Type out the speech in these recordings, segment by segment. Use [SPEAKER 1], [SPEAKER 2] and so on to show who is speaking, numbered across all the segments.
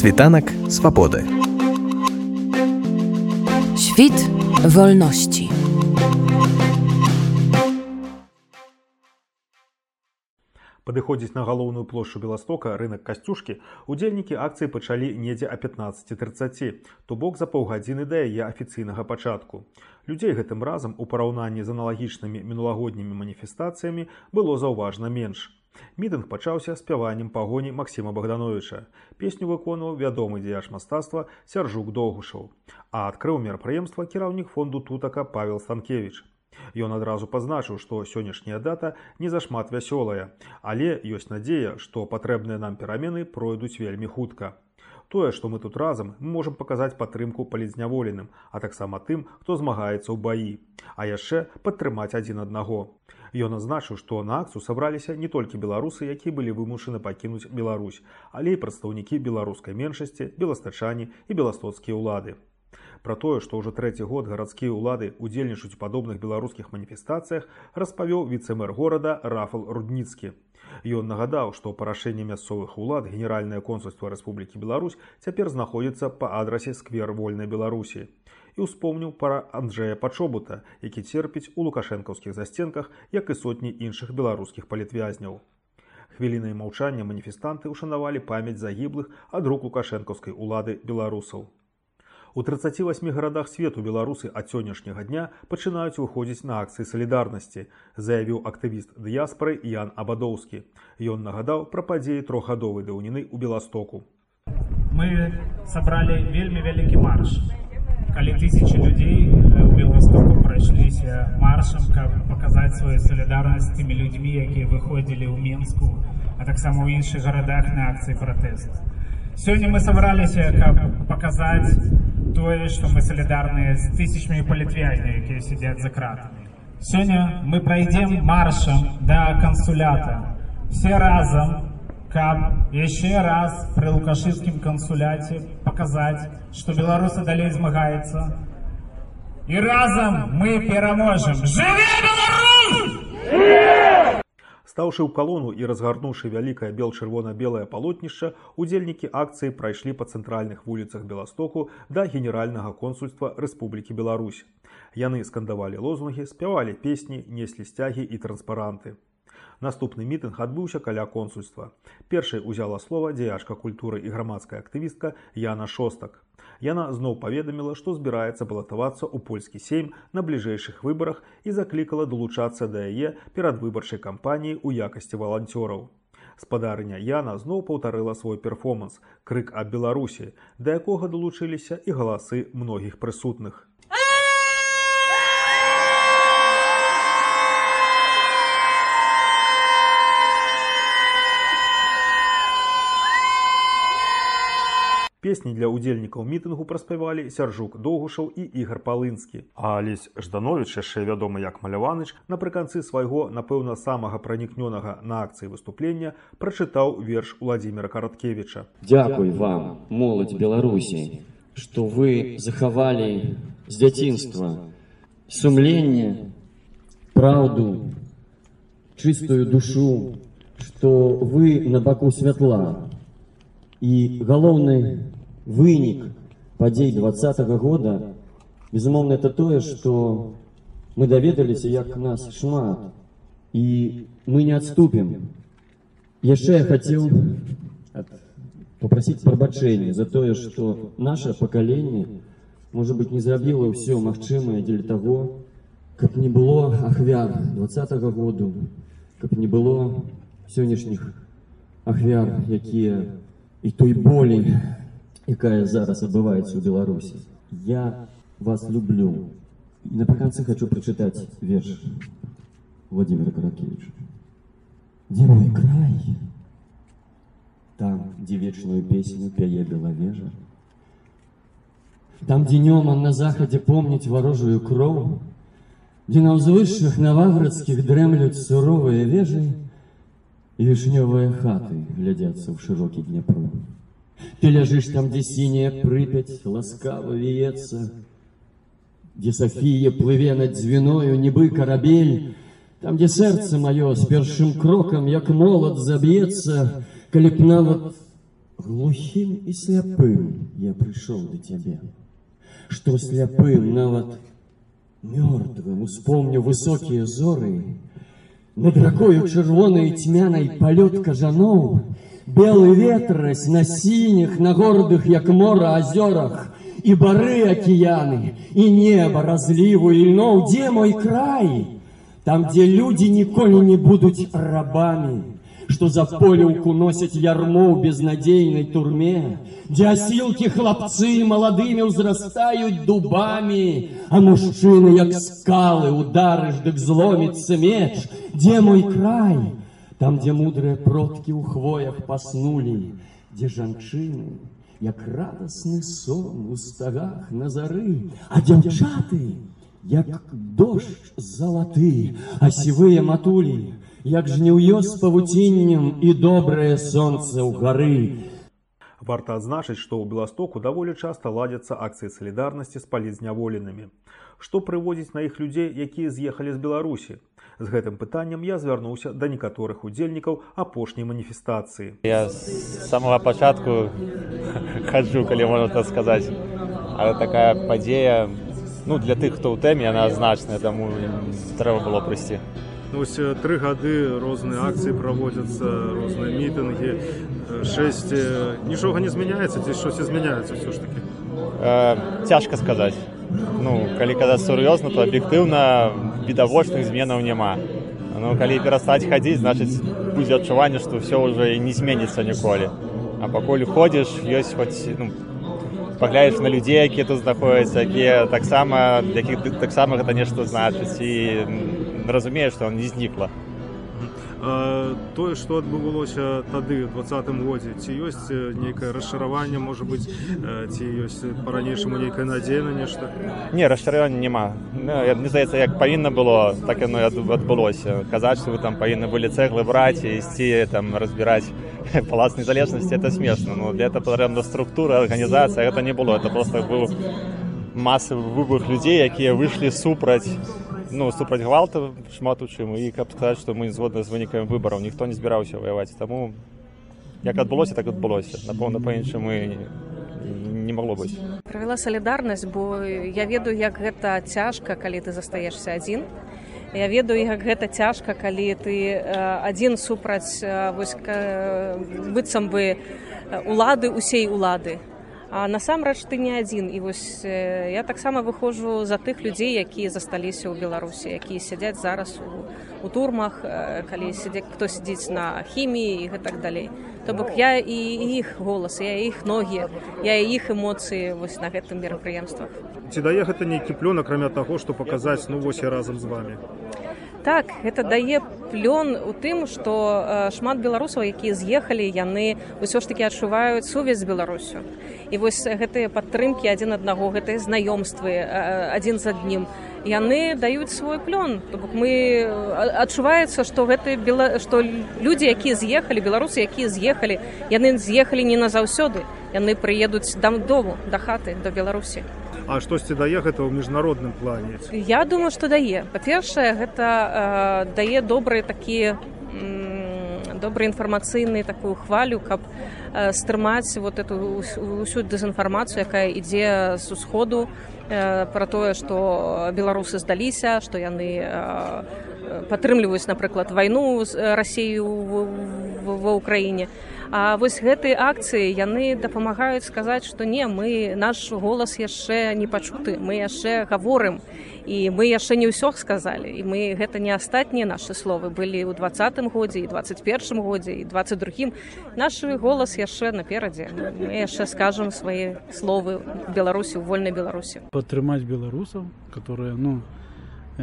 [SPEAKER 1] Світанак свабоды.
[SPEAKER 2] Świt wolności.
[SPEAKER 3] Падыходзіць на галоўную плошчу Беластока рынак касцюшкі, удзельнікі акцыі пачалі недзе а 15.30, то бок за паўгадзіны да яе афіцыйнага пачатку. Людзей гэтым разам у параўнанні з аналагічнымі мінулагоднімі маніфестацыямі было заўважна менш. Мітынг пачаўся спяваннем пагоні Максіма Богдановича. Песню выконваў вядомы дзеяч мастацтва Сяржук Доўгушаў. А адкрыў мерапрыемства кіраўнік фонду тутака Павел Станкевич. Ён адразу пазначыў, што сённяшняя дата не зашмат вясёлая, але ёсць надзея, што патрэбныя нам перамены пройдуць вельмі хутка. Тое, што мы тут разам, мы можам паказаць падтрымку палізняволеным, а таксама тым, хто змагаецца ў баі, а яшчэ падтрымаць адзін аднаго. Ён азначыў, што на акцыю сабраліся не толькі беларусы, якія былі вымушаны пакінуць Беларусь, але і прадстаўнікі беларускай меншасці, беластачане і беластоцкія ўлады. Пра тое, што ўжо трэці год гарадскія ўлады ўдзельнічаюць у падобных беларускіх маніфестацыях, распавёў віцэмэр горада Рафал Рудніцкі. Ён нагадаў, што па рашэнні мясцовых улад генеральнае консульства Рэспублікі Беларусь цяпер знаходзіцца па адрасе сквер вольнай Беларусі. І ўспомніў пара Анджэя Пачобута, які церпіць у лукашэнкаўскіх засценках, як і сотні іншых беларускіх палітвязняў. Хвілінай маўчання маніфестанты ўшанавалі памяць загіблых ад рук лукашэнкаўскай улады беларусаў. У 38 гарадах свету беларусы ад сённяшняга дня пачынаюць выходзіць на акцыі салідарнасці, заявіў актывіст дыяспоры Ян Абадоўскі. Ён нагадаў пра падзеі трохгадовай даўніны ў Беластоку.
[SPEAKER 4] Мы сабралі вельмі вялікі марш. Калі тысячи людзей ў Беластоку прайшліся маршам, каб паказаць сваю салідарнасць тымі людзьмі, якія выходзілі ў Менску, а таксама ў іншых гарадах на акцыі пратэсту. Сёння мы сабраліся, каб паказаць тое, што мы салідарныя з тысячамі палітвязняў, якія сядзяць за кратамі. Сёння мы прайдзем маршам да кансулята. Все разам, каб яшчэ раз пры лукашыцкім кансуляце паказаць, што беларусы далей змагаецца. І разам мы пераможам. Жыве Беларусь!
[SPEAKER 3] Стаўшы ў калону і разгарнуўшы вялікае бел-чырвона-белае палотнішча, удзельнікі акцыі прайшлі па цэнтральных вуліцах Беластоку да генеральнага консульства Рэспублікі Беларусь. Яны скандавалі лозунгі, спявалі песні, неслі сцягі і транспаранты. Наступны мітынг адбыўся каля консульства. Першай узяла слова дзеячка культуры і грамадская актывістка Яна Шостак. Яна зноў паведаміла, што збіраецца балатавацца ў польскі сейм на бліжэйшых выбарах і заклікала далучацца да яе перадвыбарчай кампаніі ў якасці валанцёраў. Спадарыня Яна зноў паўтарыла свой перформанс, крык аб Беларусі, да якога далучыліся і галасы многіх прысутных. Песні для ўдзельнікаў мітынгу праспявалі сяржук доўгушаў і ігар палынскі. А алесь жданович яшчэ вядомы як маляваныч напрыканцы свайго напэўна самага пранікнёнага на акцыі выступлення прачытаў верш владимира караткевича
[SPEAKER 5] Дякуй вам моладзь беларусі што вы захавалі з дзяцінства сумленне праўду чыстую душу што вы на баку святла і галоўны вынік падзей двадцатого года безумоўна это тое што мы даведаліся як нас шмат і мы не адступім яшчэ я хацеў попросить прабачэння за тое што наше пакаленне можа быть не зрабіла ўсё магчымае дзеля таго каб не было ахвяр двадцатого году каб не было сённяшніх ахвяр якія і той болей якая зараз адбываецца ў беларусі я вас люблю. І напрыканцы хочу прачытаць верш владимира каракевича. Дзе мой край там дзе вечную песню пяе белавежа там днём он на захадзе помніць варожую кроў дзе на ўзвышшых наваградскіх дрэмлюць суровыя вежы і вішнёвыя хаты глядзяцца ў шырокі дняпру ты ляжыш там дзе сіняя прыпяць ласкава віецца дзе Сафія плыве над дзвіною нібы карабель там дзе сэрца маё з першым крокам як молат заб'ецца калі б нават глухим і сляпым я прыйшоў да цябе, што сляпым нават мёртвым успомню высокія зоры, над ракою чырвонай цьмянай палёт кажаноў, белы ветрась на сініх, на гордых, як мора азёрах, і бары акіяны, і неба разліву і льноў, дзе мой край, там, дзе людзі ніколі не будуць рабамі, што за полеўку носяць ярмо ў безнадзейнай турме, дзе асілкі хлапцы маладымі ўзрастаюць дубамі, а мужчыны, як скалы, ударыш, дык зломіцца меч, дзе мой край, там, дзе мудрыя продкі ў хвоях паснулі, дзе жанчыны, як радасны сон у стагах на зары, а дзяўчаты, як дождж залаты, а сівыя матулі, як жніўё з павуціннем і добрае сонца ў гары.
[SPEAKER 3] Варта адзначыць, што ў Беластоку даволі часта ладзяцца акцыі салідарнасці з палізняволенымі. Што прыводзіць на іх людзей, якія з'ехалі з Беларусі? З гэтым пытаннем я звярнуўся да некаторых удзельнікаў апошняй маніфестацыі.
[SPEAKER 1] Я з самага пачатку хаджу, калі можна так сказаць. Але такая падзея ну, для тых, хто ў тэме яна значная, таму трэба было прыйсці.
[SPEAKER 3] Ну, ось тры гады розныя акцыі праводзяцца розныя мітынгі шэсць нічога не змяняецца ці щось змяняецца ўсё ж таки
[SPEAKER 1] Э, цяжка сказаць. Ну, калі казаць сур'ёзна, то аб'ектыўна відавочных зменаў няма. Ну, калі перастаць хадзіць, значыць будзе адчуванне, што ўсё ўжо і не зменіцца ніколі. А пакуль ходзіш, ёсць хоць ну, паглядзіш на людзей, якія тут знаходзяцца, якія таксама якіх таксама гэта нешта значыць і разумееш, што не знікла.
[SPEAKER 3] тое што адбывалося тады ў двадцатым годзе ці ёсць нейкае расчараванне можа быць ці ёсць па-ранейшаму нейкая надзея на нешта?
[SPEAKER 1] Не расчаравання няма. Ну, мне здаецца як павінна было так яно адбылося казаць што вы там павінны былі цэглы браць і ісці там разбіраць палац незалежнасці это смешна. Но для этого патрэбна структура арганізацыя гэта не было. Это просто быў масавы выбух людзей якія выйшлі супраць ну супраць гвалта шмат у чым. І каб сказаць што мы згодны з вынікамі выбараў ніхто не збіраўся ваяваць. Таму як адбылося так адбылося. Напэўна па-іншаму не магло быць.
[SPEAKER 6] Правяла салідарнасць бо я ведаю як гэта цяжка калі ты застаешся адзін. Я ведаю як гэта цяжка калі ты адзін супраць вось быццам бы улады усей улады А насамрэч ты не адзін і вось я таксама выходжу за тых людзей, якія засталіся ў Беларусі, якія сядзяць зараз у, у турмах, калі сядзе хто сядзіць на хіміі і гэтак далей. То бок я і іх голас, я іх ногі, я і іх эмоцыі вось на гэтым мерапрыемствах.
[SPEAKER 3] Ці дае гэта нейкі плён акрамя таго, што паказаць ну вось я разам з вами.
[SPEAKER 6] Так, гэта дае плён у тым, што э, шмат беларусаў, якія з'ехалі, яны ўсё ж такі адчуваюць сувязь Беларусю. І вось гэтыя падтрымкі адзін аднаго, гэтыя знаёмствы адзін з адным. Яны даюць свой плён. То бок мы адчуваецца, што гэты бела... што людзі, якія з'ехалі, беларусы, якія з'ехалі, яны з'ехалі не назаўсёды. Яны прыедуць дам дому, да хаты, да Беларусі.
[SPEAKER 3] А штосьці дае гэта ў міжнародным плане
[SPEAKER 6] Я думаю што дае па-першае гэта э, дае добрыя такія добры інфармацыйны такую хвалю каб э, стрымаць вот эту усю дэзінфармацыю якая ідзе з усходу э, пра тое што беларусы здаліся што яны э, падтрымліваюць напрыклад вайну з рассею ва ўкраіне А вось гэтыя акцыі яны дапамагаюць сказаць, што не мы наш голас яшчэ не пачуты, мы яшчэ гаворым. І мы яшчэ не ўсё сказалі і мы гэта не астатнія нашы словы. Былі ў двадцатым годзе і двадцать першым годзе і двадцать другім наш голас яшчэ наперадзе. Мы яшчэ скажам свае словы беларусі у вольнай беларусі.
[SPEAKER 7] Падтрымаць беларусаў которые ну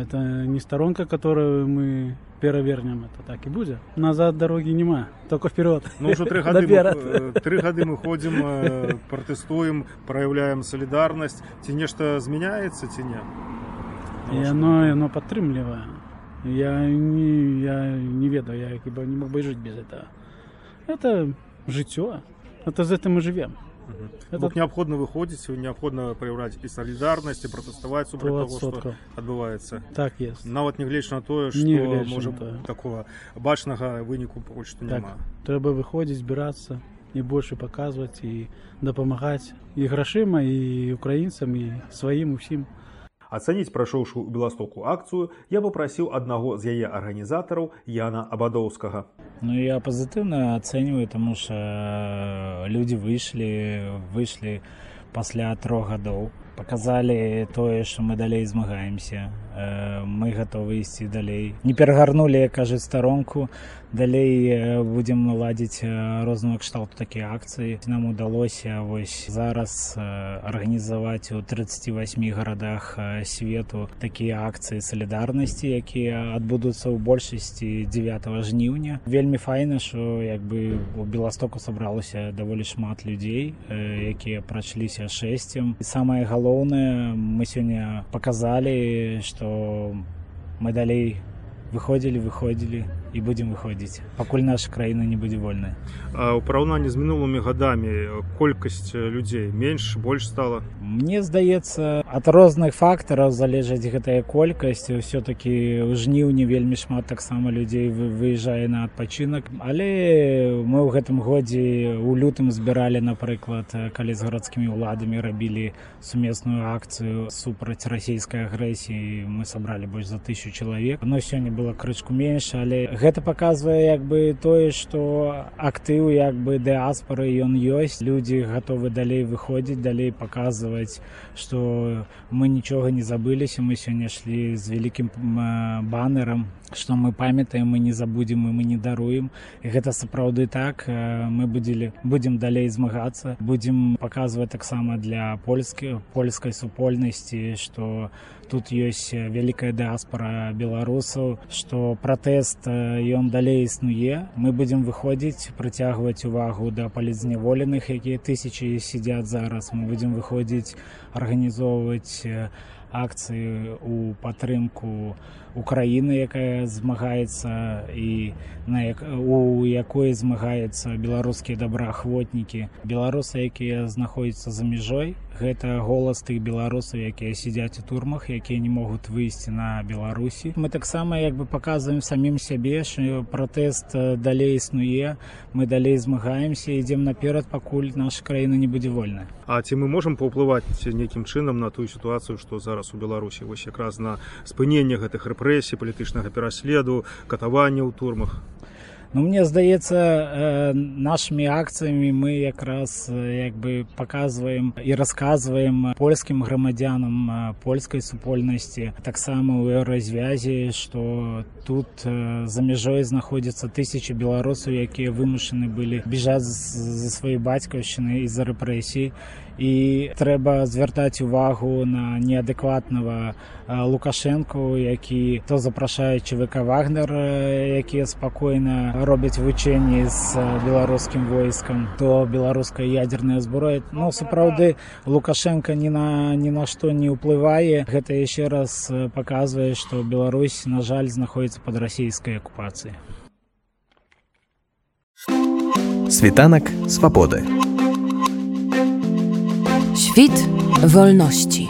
[SPEAKER 7] это не сторонка которую мы перавернем это так і будзе назад дарогі няма только вперед.
[SPEAKER 3] Ну, ўжо тры гады, мы, тры гады мы ходзім пратэстуем праяўляем салідарнасць ці нешта змяняецца ці не
[SPEAKER 7] яно яно падтрымлівае я не я не ведаю я хіба не мог бы жыць без этого. Это жыццё это з гэтым мы живем
[SPEAKER 3] Это неабходна выходзіць неабходна праяўляць і салідарнасць і пратэставаць супраць того, што адбываецца
[SPEAKER 7] так есть.
[SPEAKER 3] Нават нягледзяч на тое што можа такого бачнага выніку пакуль што
[SPEAKER 7] так,
[SPEAKER 3] няма
[SPEAKER 7] трэба выходзіць збірацца і больше паказваць і дапамагаць і грашыма і украінцам і сваім усім
[SPEAKER 3] ацаніць прайшоўшую ў беластоку акцыю я папрасіў аднаго з яе арганізатараў яна абадоўскага
[SPEAKER 8] Ну я пазітыўна ацэньваю таму что людзі выйшлі выйшлі пасля трох гадоў показалі тое што мы далей змагаемся. Мы гатовы ісці далей. Не перагарнули кажуць старонку. Далей будзем ладзіць рознага кшталту такія акцыі. Нам удалося вось зараз арганізаваць у 38 гарадах свету такія акцыі салідарнасці якія адбудуцца ў большасці 9 жніўня. Вельмі файна що як бы у беластоку сабралася даволі шмат людзей якія прайшліся шэсцем. Самае галоўнае мы сёння показалі что мы далей выходзілі выходзілі і будзем выходзіць пакуль наша краіна не будзе вольная.
[SPEAKER 3] У параўнанні з мінулымі гадамі колькасць людзей менш больш стала?
[SPEAKER 8] Мне здаецца ад розных фактараў залежаць гэтая колькасць. Ўсё-таки ў жніўні вельмі шмат таксама людзей выязджае на адпачынак. Але мы ў гэтым годзе у лютым збіралі напрыклад калі з гарадскімі ўладамі рабілі сумесную акцыю супраць расійскай агрэсіі. Мы сабралі больш за тысячу чалавек. Но сёння было крышку менш але гэта паказвае як бы тое што актыў як бы дыаспары ён ёсць. Людзі гатовы далей выходзіць далей паказваць што мы нічога не забыліся мы сёння шлі з вялікім банерам што мы памятаем мы не забудзем і мы не даруем. І гэта сапраўды так. Мы будзелі будзем далей змагацца. Будзем паказваць таксама для польскі польскай супольнасці што тут ёсць вялікая дыаспара беларусаў што пратэст ён далей існуе. Мы будзем выходзіць прыцягваць увагу да палізняволеных якія тысячи сядзяць зараз. Мы будзем выходзіць арганізоўваць акцыі у падтрымку Украіны, якая змагаецца і на як, у якой змагаецца беларускія добраахвотнікі. Беларусы якія знаходзяцца за мяжой гэта голас тых беларусаў якія сядзяць у турмах якія не могуць выйсці на беларусі. Мы таксама як бы показываем самім сябе що пратэст далей існуе мы далей змагаемся ідзем наперад пакуль наша краіна не будзе вольная.
[SPEAKER 3] А ці мы можемм паўплываць нейкім чынам на тую сітуацыю што зараз у беларусі вось якраз на спыненне гэтых рэпрэсій палітычнага пераследу катавання ў турмах?
[SPEAKER 8] Ну, мне здаецца э, нашымі акцыямі мы якраз як бы паказваем і расказваем польскім грамадзянам польскай супольнасці таксама ў развязі што тут э, за мяжой знаходзяцца тысячи беларусаў якія вымушаны былі біжаць за сваёй бацькаўшчыны з-за рэпрэсій і трэба звяртаць увагу на неадэкватнага лукашэнку які то запрашае чвк вагнер якія спакойна робяць вучэнні з беларускім войскам то беларуская ядерная зброя. Ну сапраўды лукашенко ні на ні на што не ўплывае гэта яшчэ раз паказвае што Беларусь на жаль знаходіцца под расійскай акупацыі
[SPEAKER 9] Світанак свабоды.
[SPEAKER 2] Świt wolności.